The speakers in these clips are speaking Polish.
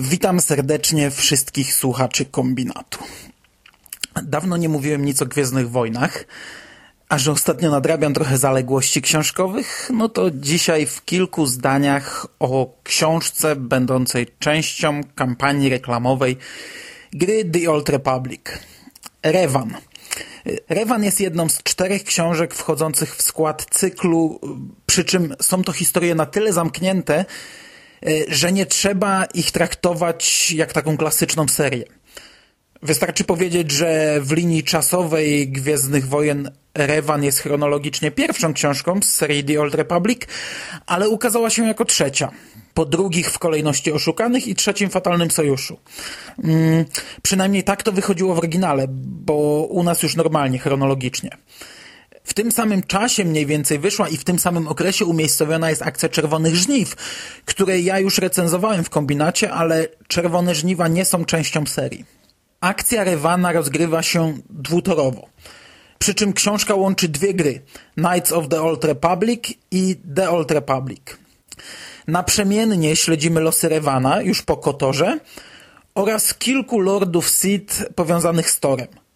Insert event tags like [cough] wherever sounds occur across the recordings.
Witam serdecznie wszystkich słuchaczy kombinatu. Dawno nie mówiłem nic o Gwiezdnych Wojnach, a że ostatnio nadrabiam trochę zaległości książkowych, no to dzisiaj w kilku zdaniach o książce będącej częścią kampanii reklamowej gry The Old Republic. Revan. Revan jest jedną z czterech książek wchodzących w skład cyklu, przy czym są to historie na tyle zamknięte, że nie trzeba ich traktować jak taką klasyczną serię. Wystarczy powiedzieć, że w linii czasowej Gwiezdnych Wojen Revan jest chronologicznie pierwszą książką z serii The Old Republic, ale ukazała się jako trzecia. Po drugich w kolejności Oszukanych i trzecim Fatalnym Sojuszu. Hmm, przynajmniej tak to wychodziło w oryginale, bo u nas już normalnie, chronologicznie. W tym samym czasie mniej więcej wyszła i w tym samym okresie umiejscowiona jest akcja Czerwonych Żniw, której ja już recenzowałem w kombinacie, ale Czerwone Żniwa nie są częścią serii. Akcja Rewana rozgrywa się dwutorowo. Przy czym książka łączy dwie gry: Knights of the Old Republic i The Old Republic. Naprzemiennie śledzimy losy Rewana już po Kotorze oraz kilku lordów Sith powiązanych z Torem.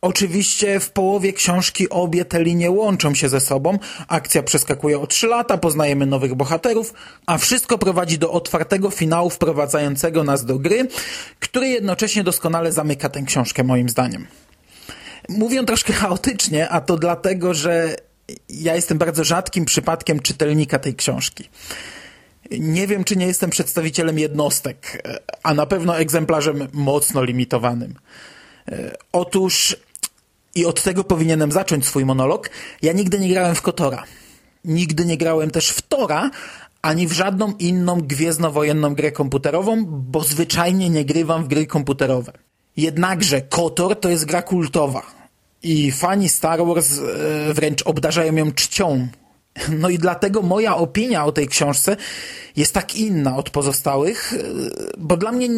Oczywiście w połowie książki obie te linie łączą się ze sobą, akcja przeskakuje o trzy lata, poznajemy nowych bohaterów, a wszystko prowadzi do otwartego finału wprowadzającego nas do gry, który jednocześnie doskonale zamyka tę książkę moim zdaniem. Mówię troszkę chaotycznie, a to dlatego, że ja jestem bardzo rzadkim przypadkiem czytelnika tej książki. Nie wiem, czy nie jestem przedstawicielem jednostek, a na pewno egzemplarzem mocno limitowanym. Otóż i od tego powinienem zacząć swój monolog. Ja nigdy nie grałem w Kotora. Nigdy nie grałem też w Tora, ani w żadną inną gwiezdnowojenną grę komputerową, bo zwyczajnie nie grywam w gry komputerowe. Jednakże Kotor to jest gra kultowa i fani Star Wars e, wręcz obdarzają ją czcią. No i dlatego moja opinia o tej książce jest tak inna od pozostałych, e, bo dla mnie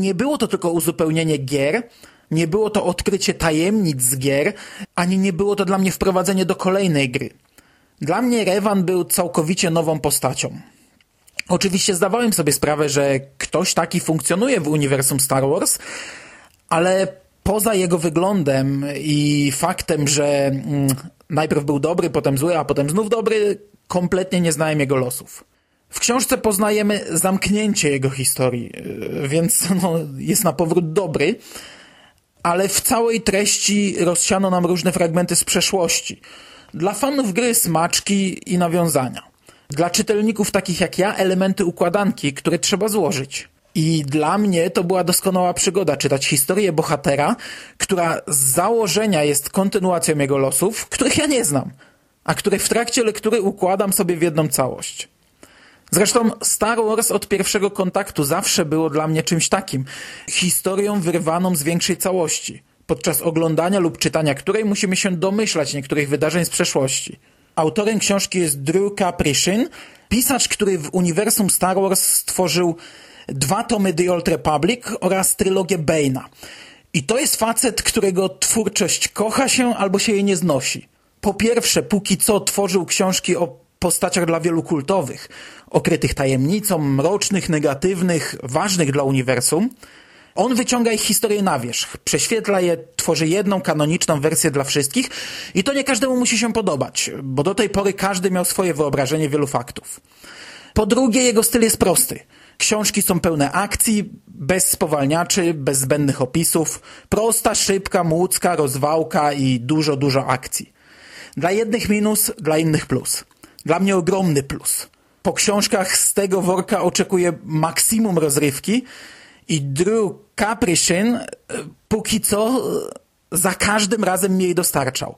nie było to tylko uzupełnienie gier, nie było to odkrycie tajemnic z gier, ani nie było to dla mnie wprowadzenie do kolejnej gry. Dla mnie Revan był całkowicie nową postacią. Oczywiście zdawałem sobie sprawę, że ktoś taki funkcjonuje w uniwersum Star Wars, ale poza jego wyglądem i faktem, że mm, najpierw był dobry, potem zły, a potem znów dobry, kompletnie nie znałem jego losów. W książce poznajemy zamknięcie jego historii, więc [laughs] no, jest na powrót dobry, ale w całej treści rozsiano nam różne fragmenty z przeszłości. Dla fanów gry smaczki i nawiązania. Dla czytelników takich jak ja elementy układanki, które trzeba złożyć. I dla mnie to była doskonała przygoda czytać historię bohatera, która z założenia jest kontynuacją jego losów, których ja nie znam, a które w trakcie lektury układam sobie w jedną całość. Zresztą Star Wars od pierwszego kontaktu zawsze było dla mnie czymś takim. Historią wyrwaną z większej całości, podczas oglądania lub czytania której musimy się domyślać niektórych wydarzeń z przeszłości. Autorem książki jest Drew Caprichin, pisarz, który w uniwersum Star Wars stworzył dwa tomy The Old Republic oraz trylogię Bane'a. I to jest facet, którego twórczość kocha się albo się jej nie znosi. Po pierwsze, póki co tworzył książki o postaciach dla wielu kultowych, okrytych tajemnicą, mrocznych, negatywnych, ważnych dla uniwersum. On wyciąga ich historię na wierzch, prześwietla je, tworzy jedną kanoniczną wersję dla wszystkich i to nie każdemu musi się podobać, bo do tej pory każdy miał swoje wyobrażenie wielu faktów. Po drugie, jego styl jest prosty. Książki są pełne akcji, bez spowalniaczy, bez zbędnych opisów, prosta, szybka, młódzka, rozwałka i dużo, dużo akcji. Dla jednych minus, dla innych plus. Dla mnie ogromny plus. Po książkach z tego worka oczekuję maksimum rozrywki i Drew Caprichin e, póki co e, za każdym razem mi jej dostarczał.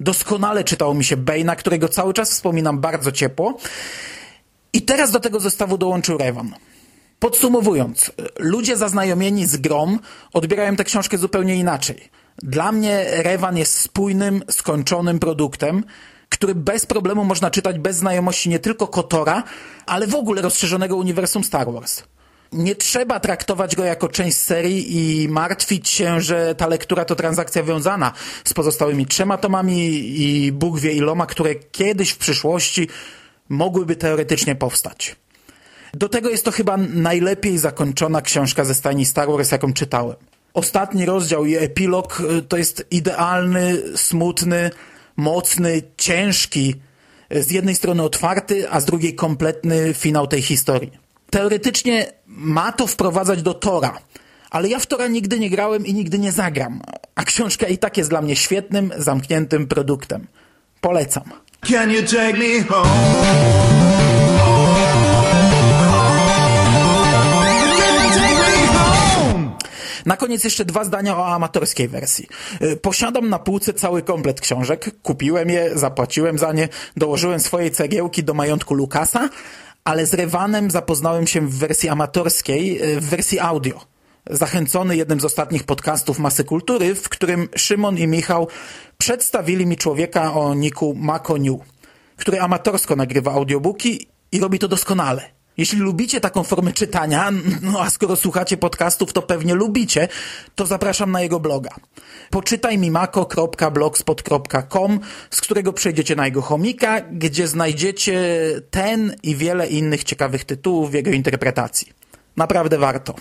Doskonale czytało mi się Bane'a, którego cały czas wspominam bardzo ciepło. I teraz do tego zestawu dołączył Revan. Podsumowując, ludzie zaznajomieni z grom odbierają tę książkę zupełnie inaczej. Dla mnie Revan jest spójnym, skończonym produktem, który bez problemu można czytać bez znajomości nie tylko Kotora, ale w ogóle rozszerzonego uniwersum Star Wars. Nie trzeba traktować go jako część serii i martwić się, że ta lektura to transakcja wiązana z pozostałymi trzema tomami i Bóg wie iloma, które kiedyś w przyszłości mogłyby teoretycznie powstać. Do tego jest to chyba najlepiej zakończona książka ze stajni Star Wars, jaką czytałem. Ostatni rozdział i epilog y, to jest idealny, smutny, mocny, ciężki, y, z jednej strony otwarty, a z drugiej kompletny finał tej historii. Teoretycznie ma to wprowadzać do Tora, ale ja w Tora nigdy nie grałem i nigdy nie zagram, a książka i tak jest dla mnie świetnym, zamkniętym produktem. Polecam. Can you take me home? Na koniec jeszcze dwa zdania o amatorskiej wersji. Y, posiadam na półce cały komplet książek, kupiłem je, zapłaciłem za nie, dołożyłem swojej cegiełki do majątku Lukasa, ale z Revanem zapoznałem się w wersji amatorskiej, y, w wersji audio. Zachęcony jednym z ostatnich podcastów Masy Kultury, w którym Szymon i Michał przedstawili mi człowieka o niku Makoniu, który amatorsko nagrywa audiobooki i robi to doskonale. Jeśli lubicie taką formę czytania, no a skoro słuchacie podcastów, to pewnie lubicie, to zapraszam na jego bloga. Poczytajmimako.blogspot.com, z którego przejdziecie na jego chomika, gdzie znajdziecie ten i wiele innych ciekawych tytułów w jego interpretacji. Naprawdę warto.